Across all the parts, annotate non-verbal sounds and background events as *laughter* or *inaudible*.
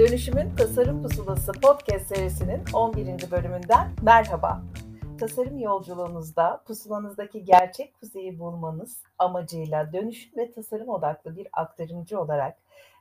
Dönüşümün Tasarım Pusulası podcast serisinin 11. bölümünden merhaba. Tasarım yolculuğunuzda pusulanızdaki gerçek kuzeyi bulmanız amacıyla dönüşüm ve tasarım odaklı bir aktarımcı olarak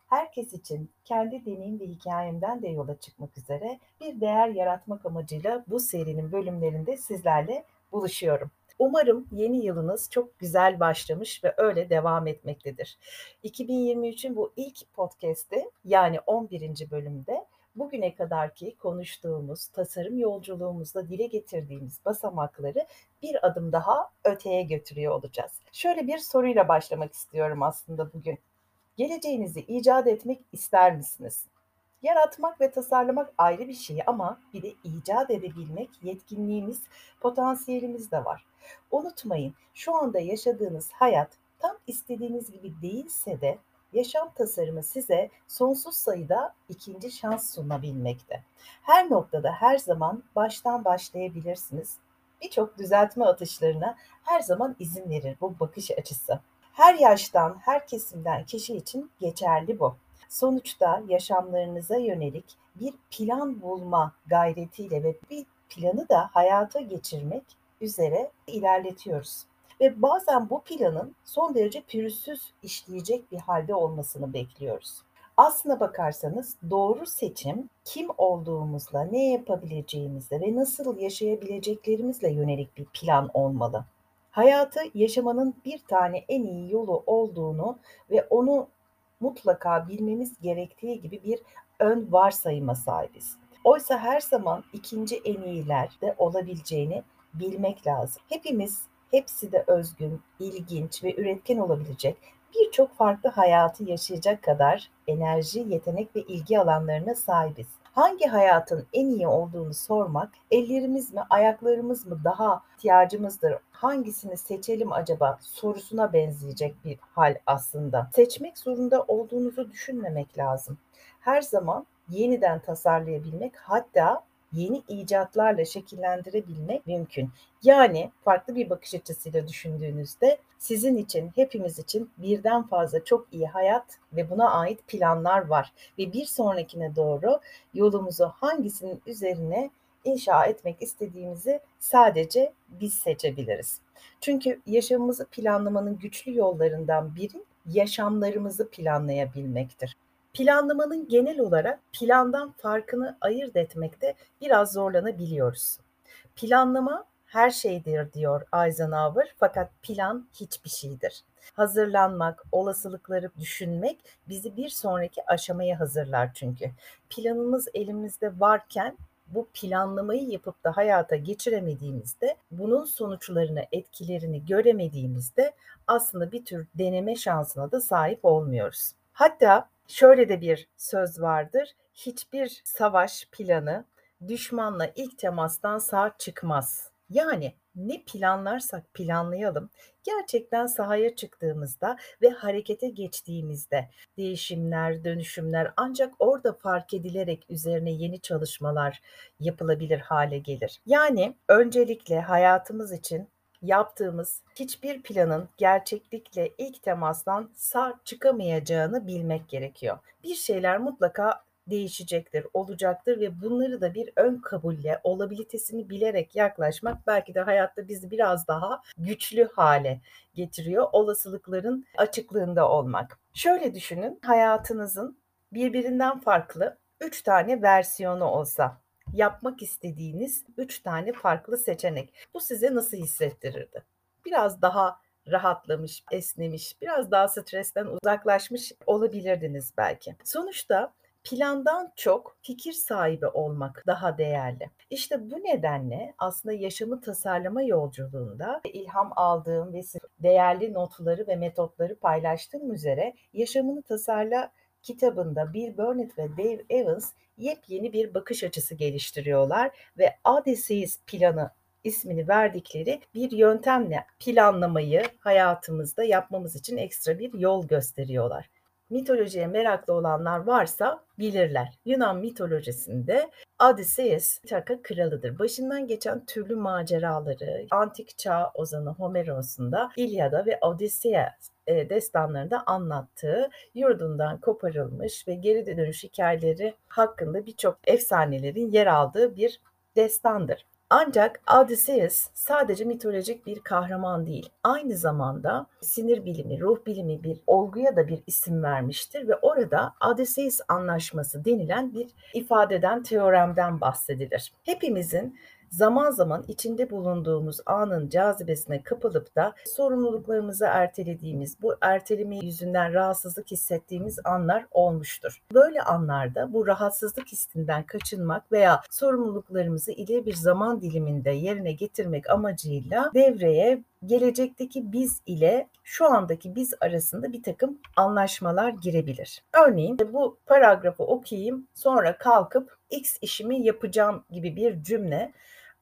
herkes için kendi deneyim ve hikayemden de yola çıkmak üzere bir değer yaratmak amacıyla bu serinin bölümlerinde sizlerle buluşuyorum. Umarım yeni yılınız çok güzel başlamış ve öyle devam etmektedir. 2023'ün bu ilk podcast'te yani 11. bölümde bugüne kadarki konuştuğumuz tasarım yolculuğumuzda dile getirdiğimiz basamakları bir adım daha öteye götürüyor olacağız. Şöyle bir soruyla başlamak istiyorum aslında bugün. Geleceğinizi icat etmek ister misiniz? Yaratmak ve tasarlamak ayrı bir şey ama bir de icat edebilmek yetkinliğimiz, potansiyelimiz de var. Unutmayın şu anda yaşadığınız hayat tam istediğiniz gibi değilse de yaşam tasarımı size sonsuz sayıda ikinci şans sunabilmekte. Her noktada her zaman baştan başlayabilirsiniz. Birçok düzeltme atışlarına her zaman izin verir bu bakış açısı. Her yaştan, her kesimden kişi için geçerli bu. Sonuçta yaşamlarınıza yönelik bir plan bulma gayretiyle ve bir planı da hayata geçirmek üzere ilerletiyoruz. Ve bazen bu planın son derece pürüzsüz işleyecek bir halde olmasını bekliyoruz. Aslına bakarsanız doğru seçim kim olduğumuzla, ne yapabileceğimizle ve nasıl yaşayabileceklerimizle yönelik bir plan olmalı. Hayatı yaşamanın bir tane en iyi yolu olduğunu ve onu mutlaka bilmemiz gerektiği gibi bir ön varsayıma sahibiz. Oysa her zaman ikinci en iyiler de olabileceğini bilmek lazım. Hepimiz hepsi de özgün, ilginç ve üretken olabilecek birçok farklı hayatı yaşayacak kadar enerji, yetenek ve ilgi alanlarına sahibiz. Hangi hayatın en iyi olduğunu sormak, ellerimiz mi, ayaklarımız mı daha ihtiyacımızdır, hangisini seçelim acaba sorusuna benzeyecek bir hal aslında. Seçmek zorunda olduğunuzu düşünmemek lazım. Her zaman yeniden tasarlayabilmek hatta yeni icatlarla şekillendirebilmek mümkün. Yani farklı bir bakış açısıyla düşündüğünüzde sizin için, hepimiz için birden fazla çok iyi hayat ve buna ait planlar var. Ve bir sonrakine doğru yolumuzu hangisinin üzerine inşa etmek istediğimizi sadece biz seçebiliriz. Çünkü yaşamımızı planlamanın güçlü yollarından biri yaşamlarımızı planlayabilmektir. Planlamanın genel olarak plandan farkını ayırt etmekte biraz zorlanabiliyoruz. Planlama her şeydir diyor Eisenhower fakat plan hiçbir şeydir. Hazırlanmak, olasılıkları düşünmek bizi bir sonraki aşamaya hazırlar çünkü. Planımız elimizde varken bu planlamayı yapıp da hayata geçiremediğimizde, bunun sonuçlarını, etkilerini göremediğimizde aslında bir tür deneme şansına da sahip olmuyoruz. Hatta şöyle de bir söz vardır. Hiçbir savaş planı düşmanla ilk temastan sağ çıkmaz. Yani ne planlarsak planlayalım gerçekten sahaya çıktığımızda ve harekete geçtiğimizde değişimler, dönüşümler ancak orada fark edilerek üzerine yeni çalışmalar yapılabilir hale gelir. Yani öncelikle hayatımız için yaptığımız hiçbir planın gerçeklikle ilk temastan sağ çıkamayacağını bilmek gerekiyor. Bir şeyler mutlaka değişecektir, olacaktır ve bunları da bir ön kabulle, olabilitesini bilerek yaklaşmak belki de hayatta bizi biraz daha güçlü hale getiriyor. Olasılıkların açıklığında olmak. Şöyle düşünün, hayatınızın birbirinden farklı 3 tane versiyonu olsa yapmak istediğiniz 3 tane farklı seçenek. Bu size nasıl hissettirirdi? Biraz daha rahatlamış, esnemiş, biraz daha stresten uzaklaşmış olabilirdiniz belki. Sonuçta plandan çok fikir sahibi olmak daha değerli. İşte bu nedenle aslında yaşamı tasarlama yolculuğunda ilham aldığım ve değerli notları ve metotları paylaştığım üzere yaşamını tasarla kitabında Bill Burnett ve Dave Evans yepyeni bir bakış açısı geliştiriyorlar ve ADSİS planı ismini verdikleri bir yöntemle planlamayı hayatımızda yapmamız için ekstra bir yol gösteriyorlar. mitolojiye meraklı olanlar varsa bilirler. Yunan mitolojisinde Odysseus Taka kralıdır. Başından geçen türlü maceraları, antik çağ ozanı Homeros'un da İlyada ve Odysseus e, destanlarında anlattığı yurdundan koparılmış ve geri dönüş hikayeleri hakkında birçok efsanelerin yer aldığı bir destandır. Ancak Odysseus sadece mitolojik bir kahraman değil. Aynı zamanda sinir bilimi, ruh bilimi bir olguya da bir isim vermiştir ve orada Odysseus anlaşması denilen bir ifadeden, teoremden bahsedilir. Hepimizin zaman zaman içinde bulunduğumuz anın cazibesine kapılıp da sorumluluklarımızı ertelediğimiz, bu erteleme yüzünden rahatsızlık hissettiğimiz anlar olmuştur. Böyle anlarda bu rahatsızlık hissinden kaçınmak veya sorumluluklarımızı ileri bir zaman diliminde yerine getirmek amacıyla devreye gelecekteki biz ile şu andaki biz arasında bir takım anlaşmalar girebilir. Örneğin bu paragrafı okuyayım sonra kalkıp X işimi yapacağım gibi bir cümle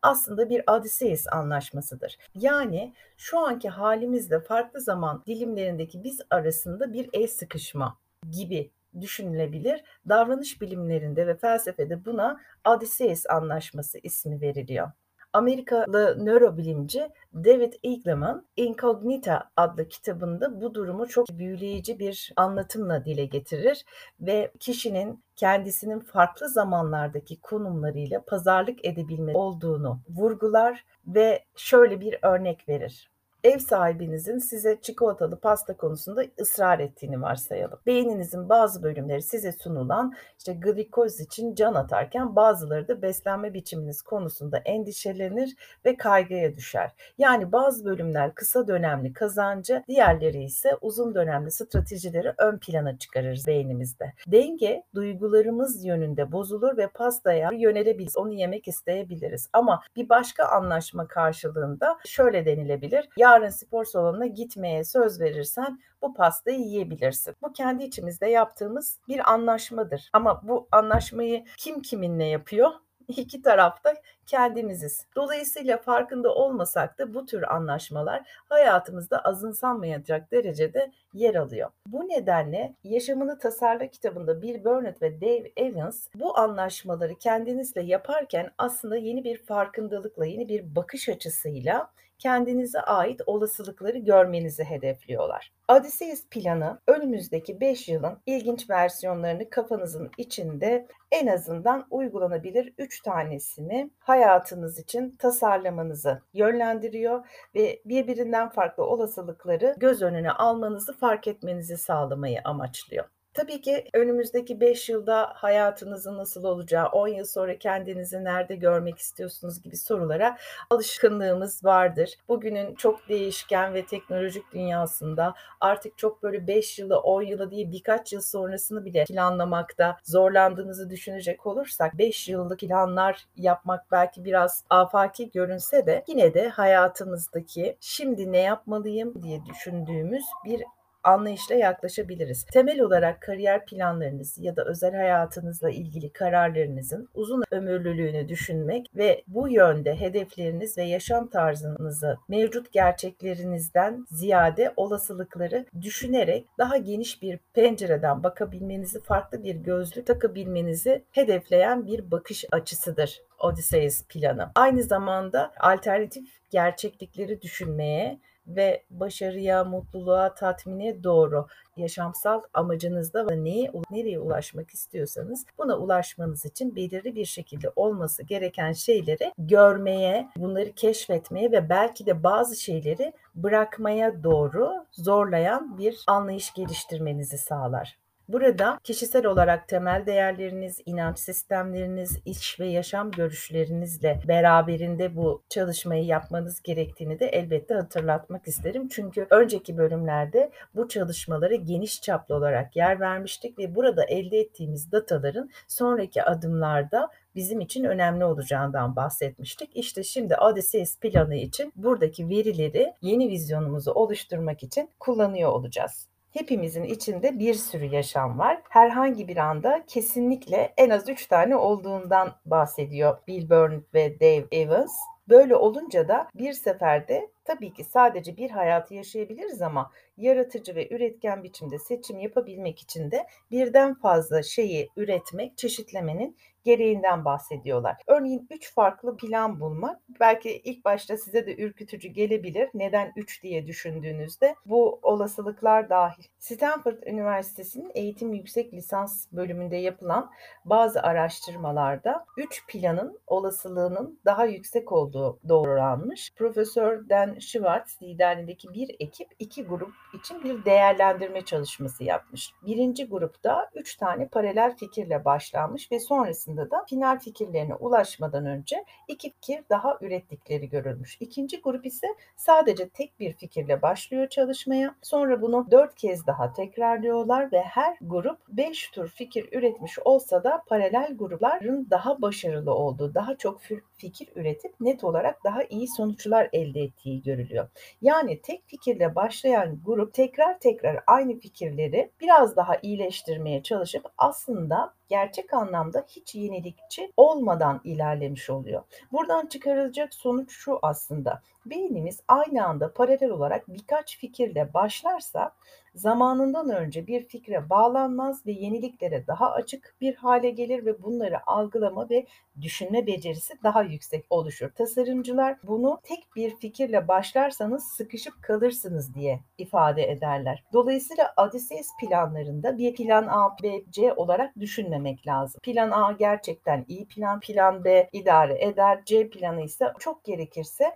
aslında bir Odysseus anlaşmasıdır. Yani şu anki halimizde farklı zaman dilimlerindeki biz arasında bir el sıkışma gibi düşünülebilir. Davranış bilimlerinde ve felsefede buna Odysseus anlaşması ismi veriliyor. Amerikalı nörobilimci David Eagleman Incognita adlı kitabında bu durumu çok büyüleyici bir anlatımla dile getirir ve kişinin kendisinin farklı zamanlardaki konumlarıyla pazarlık edebilme olduğunu vurgular ve şöyle bir örnek verir ev sahibinizin size çikolatalı pasta konusunda ısrar ettiğini varsayalım. Beyninizin bazı bölümleri size sunulan işte glikoz için can atarken bazıları da beslenme biçiminiz konusunda endişelenir ve kaygıya düşer. Yani bazı bölümler kısa dönemli kazancı, diğerleri ise uzun dönemli stratejileri ön plana çıkarırız beynimizde. Denge duygularımız yönünde bozulur ve pastaya yönelebiliriz. Onu yemek isteyebiliriz. Ama bir başka anlaşma karşılığında şöyle denilebilir. Ya yarın spor salonuna gitmeye söz verirsen bu pastayı yiyebilirsin. Bu kendi içimizde yaptığımız bir anlaşmadır. Ama bu anlaşmayı kim kiminle yapıyor? *laughs* İki tarafta kendimiziz. Dolayısıyla farkında olmasak da bu tür anlaşmalar hayatımızda azımsanmayacak derecede yer alıyor. Bu nedenle Yaşamını Tasarla kitabında Bill Burnett ve Dave Evans bu anlaşmaları kendinizle yaparken aslında yeni bir farkındalıkla, yeni bir bakış açısıyla kendinize ait olasılıkları görmenizi hedefliyorlar. Odysseus planı önümüzdeki 5 yılın ilginç versiyonlarını kafanızın içinde en azından uygulanabilir 3 tanesini hayatınız için tasarlamanızı yönlendiriyor ve birbirinden farklı olasılıkları göz önüne almanızı fark etmenizi sağlamayı amaçlıyor. Tabii ki önümüzdeki 5 yılda hayatınızın nasıl olacağı, 10 yıl sonra kendinizi nerede görmek istiyorsunuz gibi sorulara alışkınlığımız vardır. Bugünün çok değişken ve teknolojik dünyasında artık çok böyle 5 yılı, 10 yılı değil birkaç yıl sonrasını bile planlamakta zorlandığınızı düşünecek olursak 5 yıllık planlar yapmak belki biraz afaki görünse de yine de hayatımızdaki şimdi ne yapmalıyım diye düşündüğümüz bir anlayışla yaklaşabiliriz. Temel olarak kariyer planlarınız ya da özel hayatınızla ilgili kararlarınızın uzun ömürlülüğünü düşünmek ve bu yönde hedefleriniz ve yaşam tarzınızı mevcut gerçeklerinizden ziyade olasılıkları düşünerek daha geniş bir pencereden bakabilmenizi, farklı bir gözlük takabilmenizi hedefleyen bir bakış açısıdır Odysseus planı. Aynı zamanda alternatif gerçeklikleri düşünmeye ve başarıya, mutluluğa, tatmine doğru yaşamsal amacınızda ve neye, nereye ulaşmak istiyorsanız buna ulaşmanız için belirli bir şekilde olması gereken şeyleri görmeye, bunları keşfetmeye ve belki de bazı şeyleri bırakmaya doğru zorlayan bir anlayış geliştirmenizi sağlar. Burada kişisel olarak temel değerleriniz, inanç sistemleriniz, iş ve yaşam görüşlerinizle beraberinde bu çalışmayı yapmanız gerektiğini de elbette hatırlatmak isterim. Çünkü önceki bölümlerde bu çalışmalara geniş çaplı olarak yer vermiştik ve burada elde ettiğimiz dataların sonraki adımlarda bizim için önemli olacağından bahsetmiştik. İşte şimdi Odysseus planı için buradaki verileri yeni vizyonumuzu oluşturmak için kullanıyor olacağız. Hepimizin içinde bir sürü yaşam var. Herhangi bir anda kesinlikle en az 3 tane olduğundan bahsediyor Bill Burnett ve Dave Evans. Böyle olunca da bir seferde Tabii ki sadece bir hayatı yaşayabiliriz ama yaratıcı ve üretken biçimde seçim yapabilmek için de birden fazla şeyi üretmek, çeşitlemenin gereğinden bahsediyorlar. Örneğin 3 farklı plan bulmak belki ilk başta size de ürkütücü gelebilir. Neden 3 diye düşündüğünüzde bu olasılıklar dahil. Stanford Üniversitesi'nin eğitim yüksek lisans bölümünde yapılan bazı araştırmalarda 3 planın olasılığının daha yüksek olduğu doğrulanmış. Profesör Dan Schwartz liderliğindeki bir ekip iki grup için bir değerlendirme çalışması yapmış. Birinci grupta 3 tane paralel fikirle başlanmış ve sonrasında sonrasında da final fikirlerine ulaşmadan önce iki fikir daha ürettikleri görülmüş. İkinci grup ise sadece tek bir fikirle başlıyor çalışmaya. Sonra bunu dört kez daha tekrarlıyorlar ve her grup beş tür fikir üretmiş olsa da paralel grupların daha başarılı olduğu, daha çok fikir üretip net olarak daha iyi sonuçlar elde ettiği görülüyor. Yani tek fikirle başlayan grup tekrar tekrar aynı fikirleri biraz daha iyileştirmeye çalışıp aslında gerçek anlamda hiç yenilikçi olmadan ilerlemiş oluyor. Buradan çıkarılacak sonuç şu aslında. Beynimiz aynı anda paralel olarak birkaç fikirle başlarsa zamanından önce bir fikre bağlanmaz ve yeniliklere daha açık bir hale gelir ve bunları algılama ve düşünme becerisi daha yüksek oluşur. Tasarımcılar bunu tek bir fikirle başlarsanız sıkışıp kalırsınız diye ifade ederler. Dolayısıyla Odysseus planlarında bir plan A, B, C olarak düşünmemek lazım. Plan A gerçekten iyi plan, plan B idare eder, C planı ise çok gerekirse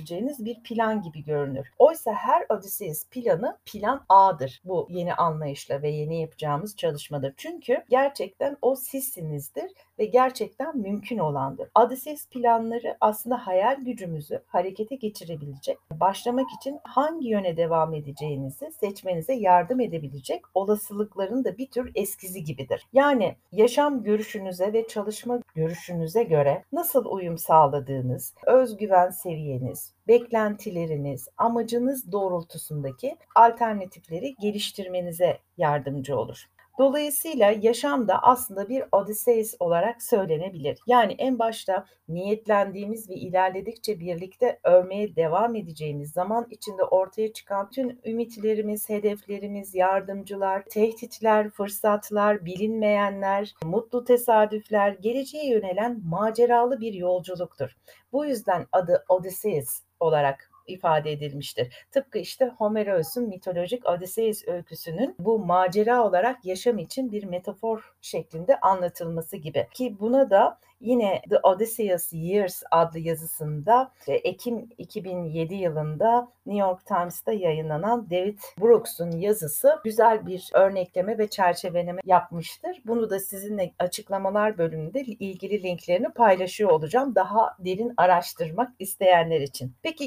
katlanabileceğiniz bir plan gibi görünür. Oysa her Odysseus planı plan A'dır bu yeni anlayışla ve yeni yapacağımız çalışmadır. Çünkü gerçekten o sizsinizdir ve gerçekten mümkün olandır. Odysseus planları aslında hayal gücümüzü harekete geçirebilecek, başlamak için hangi yöne devam edeceğinizi seçmenize yardım edebilecek olasılıkların da bir tür eskizi gibidir. Yani yaşam görüşünüze ve çalışma görüşünüze göre nasıl uyum sağladığınız, özgüven seviyeniz, beklentileriniz, amacınız doğrultusundaki alternatifleri geliştirmenize yardımcı olur. Dolayısıyla yaşam da aslında bir Odysseus olarak söylenebilir. Yani en başta niyetlendiğimiz ve ilerledikçe birlikte örmeye devam edeceğimiz zaman içinde ortaya çıkan tüm ümitlerimiz, hedeflerimiz, yardımcılar, tehditler, fırsatlar, bilinmeyenler, mutlu tesadüfler, geleceğe yönelen maceralı bir yolculuktur. Bu yüzden adı Odysseus olarak ifade edilmiştir. Tıpkı işte Homeros'un mitolojik Odysseus öyküsünün bu macera olarak yaşam için bir metafor şeklinde anlatılması gibi. Ki buna da Yine The Odysseus Years adlı yazısında Ekim 2007 yılında New York Times'ta yayınlanan David Brooks'un yazısı güzel bir örnekleme ve çerçeveleme yapmıştır. Bunu da sizinle açıklamalar bölümünde ilgili linklerini paylaşıyor olacağım daha derin araştırmak isteyenler için. Peki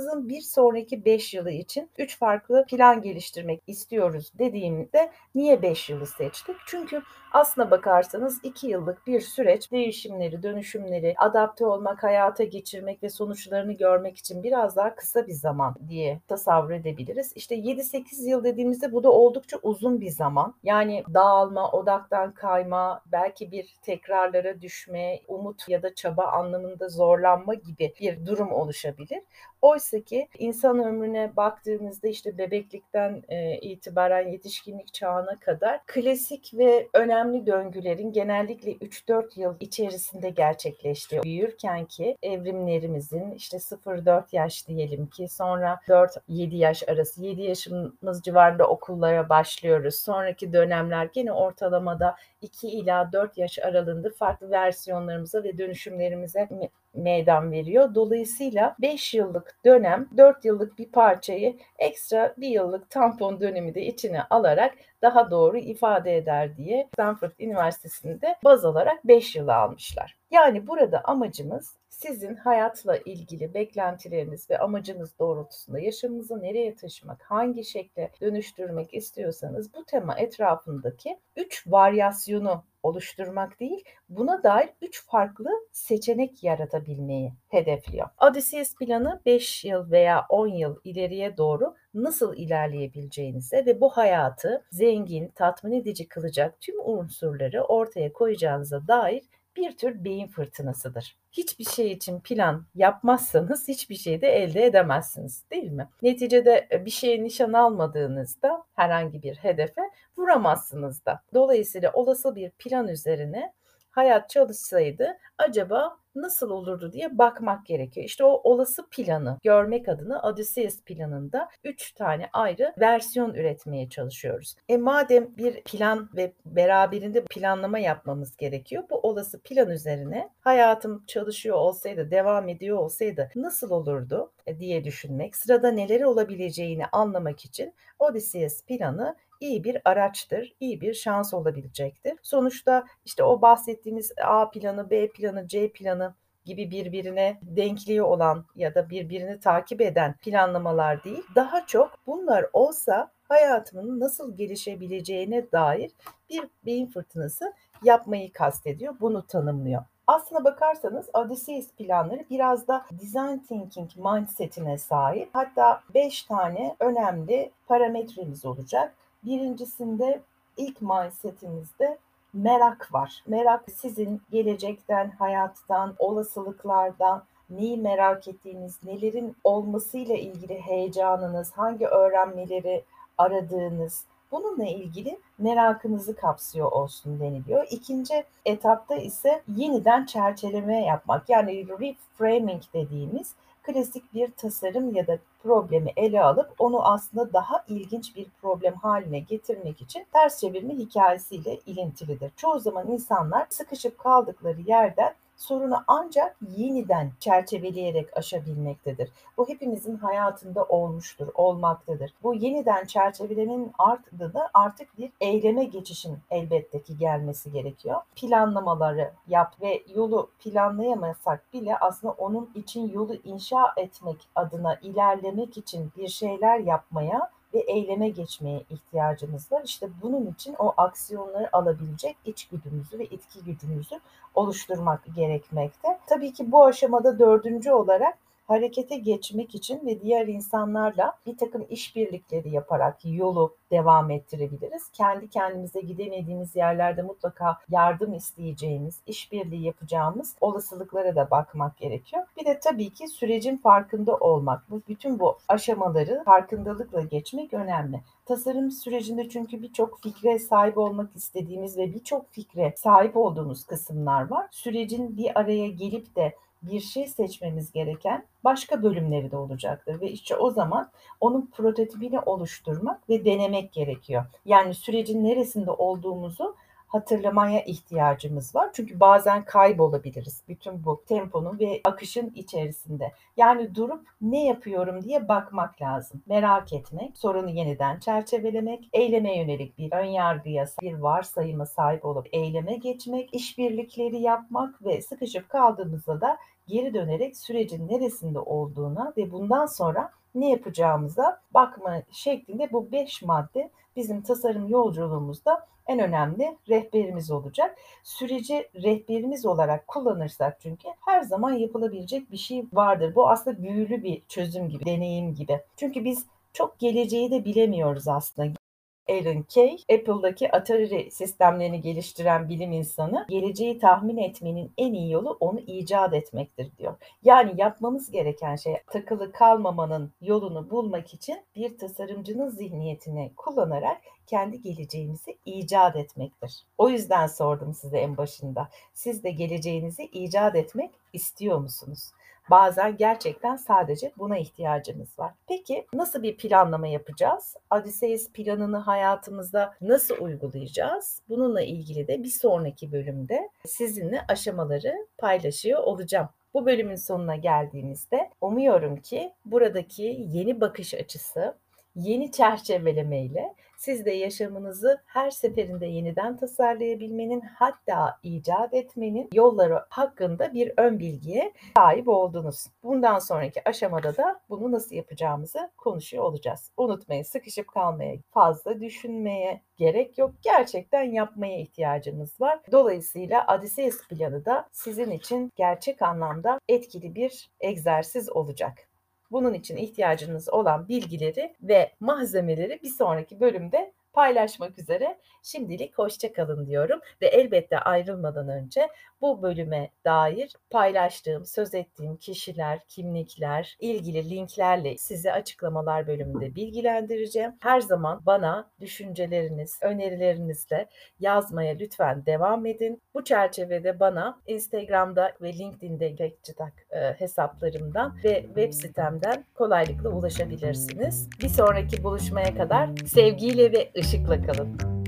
yaşamınızın bir sonraki 5 yılı için 3 farklı plan geliştirmek istiyoruz dediğimizde niye 5 yılı seçtik? Çünkü aslına bakarsanız 2 yıllık bir süreç değişim değişimleri, dönüşümleri, adapte olmak, hayata geçirmek ve sonuçlarını görmek için biraz daha kısa bir zaman diye tasavvur edebiliriz. İşte 7-8 yıl dediğimizde bu da oldukça uzun bir zaman. Yani dağılma, odaktan kayma, belki bir tekrarlara düşme, umut ya da çaba anlamında zorlanma gibi bir durum oluşabilir. Oysa ki insan ömrüne baktığımızda işte bebeklikten e, itibaren yetişkinlik çağına kadar klasik ve önemli döngülerin genellikle 3-4 yıl içerisinde gerçekleştiği büyürken ki evrimlerimizin işte 0-4 yaş diyelim ki sonra 4-7 yaş arası 7 yaşımız civarında okullara başlıyoruz. Sonraki dönemler gene ortalamada 2 ila 4 yaş aralığında farklı versiyonlarımıza ve dönüşümlerimize meydan veriyor. Dolayısıyla 5 yıllık dönem 4 yıllık bir parçayı ekstra bir yıllık tampon dönemi de içine alarak daha doğru ifade eder diye Stanford Üniversitesi'nde baz alarak 5 yılı almışlar. Yani burada amacımız sizin hayatla ilgili beklentileriniz ve amacınız doğrultusunda yaşamınızı nereye taşımak, hangi şekle dönüştürmek istiyorsanız bu tema etrafındaki 3 varyasyonu oluşturmak değil, buna dair 3 farklı seçenek yaratabilmeyi hedefliyor. Odysseus planı 5 yıl veya 10 yıl ileriye doğru nasıl ilerleyebileceğinize ve bu hayatı zengin, tatmin edici kılacak tüm unsurları ortaya koyacağınıza dair bir tür beyin fırtınasıdır. Hiçbir şey için plan yapmazsanız hiçbir şey de elde edemezsiniz değil mi? Neticede e, bir şeye nişan almadığınızda herhangi bir hedefe vuramazsınız da. Dolayısıyla olası bir plan üzerine hayat çalışsaydı acaba nasıl olurdu diye bakmak gerekiyor. İşte o olası planı görmek adına Odysseus planında 3 tane ayrı versiyon üretmeye çalışıyoruz. E madem bir plan ve beraberinde planlama yapmamız gerekiyor. Bu olası plan üzerine hayatım çalışıyor olsaydı, devam ediyor olsaydı nasıl olurdu e, diye düşünmek, sırada neler olabileceğini anlamak için Odysseus planı iyi bir araçtır, iyi bir şans olabilecektir. Sonuçta işte o bahsettiğimiz A planı, B planı, C planı gibi birbirine denkliği olan ya da birbirini takip eden planlamalar değil. Daha çok bunlar olsa hayatımın nasıl gelişebileceğine dair bir beyin fırtınası yapmayı kastediyor. Bunu tanımlıyor. Aslına bakarsanız Odysseus planları biraz da design thinking mindsetine sahip. Hatta 5 tane önemli parametremiz olacak. Birincisinde ilk mindsetimizde merak var. Merak sizin gelecekten, hayattan, olasılıklardan neyi merak ettiğiniz, nelerin olmasıyla ilgili heyecanınız, hangi öğrenmeleri aradığınız, bununla ilgili merakınızı kapsıyor olsun deniliyor. İkinci etapta ise yeniden çerçeleme yapmak yani reframing dediğimiz klasik bir tasarım ya da problemi ele alıp onu aslında daha ilginç bir problem haline getirmek için ters çevirme hikayesiyle ilintilidir. Çoğu zaman insanlar sıkışıp kaldıkları yerden sorunu ancak yeniden çerçeveleyerek aşabilmektedir. Bu hepimizin hayatında olmuştur, olmaktadır. Bu yeniden çerçevelemenin ardında artık bir eyleme geçişin elbette ki gelmesi gerekiyor. Planlamaları yap ve yolu planlayamasak bile aslında onun için yolu inşa etmek adına ilerlemek için bir şeyler yapmaya ve eyleme geçmeye ihtiyacımız var. İşte bunun için o aksiyonları alabilecek içgüdümüzü ve itki gücümüzü oluşturmak gerekmekte. Tabii ki bu aşamada dördüncü olarak harekete geçmek için ve diğer insanlarla bir takım işbirlikleri yaparak yolu devam ettirebiliriz. Kendi kendimize gidemediğimiz yerlerde mutlaka yardım isteyeceğimiz, işbirliği yapacağımız olasılıklara da bakmak gerekiyor. Bir de tabii ki sürecin farkında olmak. Bu bütün bu aşamaları farkındalıkla geçmek önemli. Tasarım sürecinde çünkü birçok fikre sahip olmak istediğimiz ve birçok fikre sahip olduğumuz kısımlar var. Sürecin bir araya gelip de bir şey seçmemiz gereken başka bölümleri de olacaktır ve işte o zaman onun prototipini oluşturmak ve denemek gerekiyor. Yani sürecin neresinde olduğumuzu hatırlamaya ihtiyacımız var. Çünkü bazen kaybolabiliriz bütün bu temponun ve akışın içerisinde. Yani durup ne yapıyorum diye bakmak lazım. Merak etmek, sorunu yeniden çerçevelemek, eyleme yönelik bir ön yargıya, bir varsayıma sahip olup eyleme geçmek, işbirlikleri yapmak ve sıkışıp kaldığımızda da geri dönerek sürecin neresinde olduğuna ve bundan sonra ne yapacağımıza bakma şeklinde bu beş madde bizim tasarım yolculuğumuzda en önemli rehberimiz olacak. Süreci rehberimiz olarak kullanırsak çünkü her zaman yapılabilecek bir şey vardır. Bu aslında büyülü bir çözüm gibi, deneyim gibi. Çünkü biz çok geleceği de bilemiyoruz aslında. Alan Kay, Apple'daki Atari sistemlerini geliştiren bilim insanı, geleceği tahmin etmenin en iyi yolu onu icat etmektir diyor. Yani yapmamız gereken şey takılı kalmamanın yolunu bulmak için bir tasarımcının zihniyetini kullanarak kendi geleceğimizi icat etmektir. O yüzden sordum size en başında. Siz de geleceğinizi icat etmek istiyor musunuz? Bazen gerçekten sadece buna ihtiyacımız var. Peki nasıl bir planlama yapacağız? Odysseus planını hayatımızda nasıl uygulayacağız? Bununla ilgili de bir sonraki bölümde sizinle aşamaları paylaşıyor olacağım. Bu bölümün sonuna geldiğimizde umuyorum ki buradaki yeni bakış açısı, yeni çerçevelemeyle siz de yaşamınızı her seferinde yeniden tasarlayabilmenin hatta icat etmenin yolları hakkında bir ön bilgiye sahip oldunuz. Bundan sonraki aşamada da bunu nasıl yapacağımızı konuşuyor olacağız. Unutmayın sıkışıp kalmaya, fazla düşünmeye gerek yok. Gerçekten yapmaya ihtiyacınız var. Dolayısıyla Odysseus planı da sizin için gerçek anlamda etkili bir egzersiz olacak. Bunun için ihtiyacınız olan bilgileri ve malzemeleri bir sonraki bölümde paylaşmak üzere. Şimdilik hoşça kalın diyorum ve elbette ayrılmadan önce bu bölüme dair paylaştığım, söz ettiğim kişiler, kimlikler, ilgili linklerle sizi açıklamalar bölümünde bilgilendireceğim. Her zaman bana düşünceleriniz, önerilerinizle yazmaya lütfen devam edin. Bu çerçevede bana Instagram'da ve LinkedIn'de Bekçitak e, hesaplarımdan ve web sitemden kolaylıkla ulaşabilirsiniz. Bir sonraki buluşmaya kadar sevgiyle ve ışıkla kalın.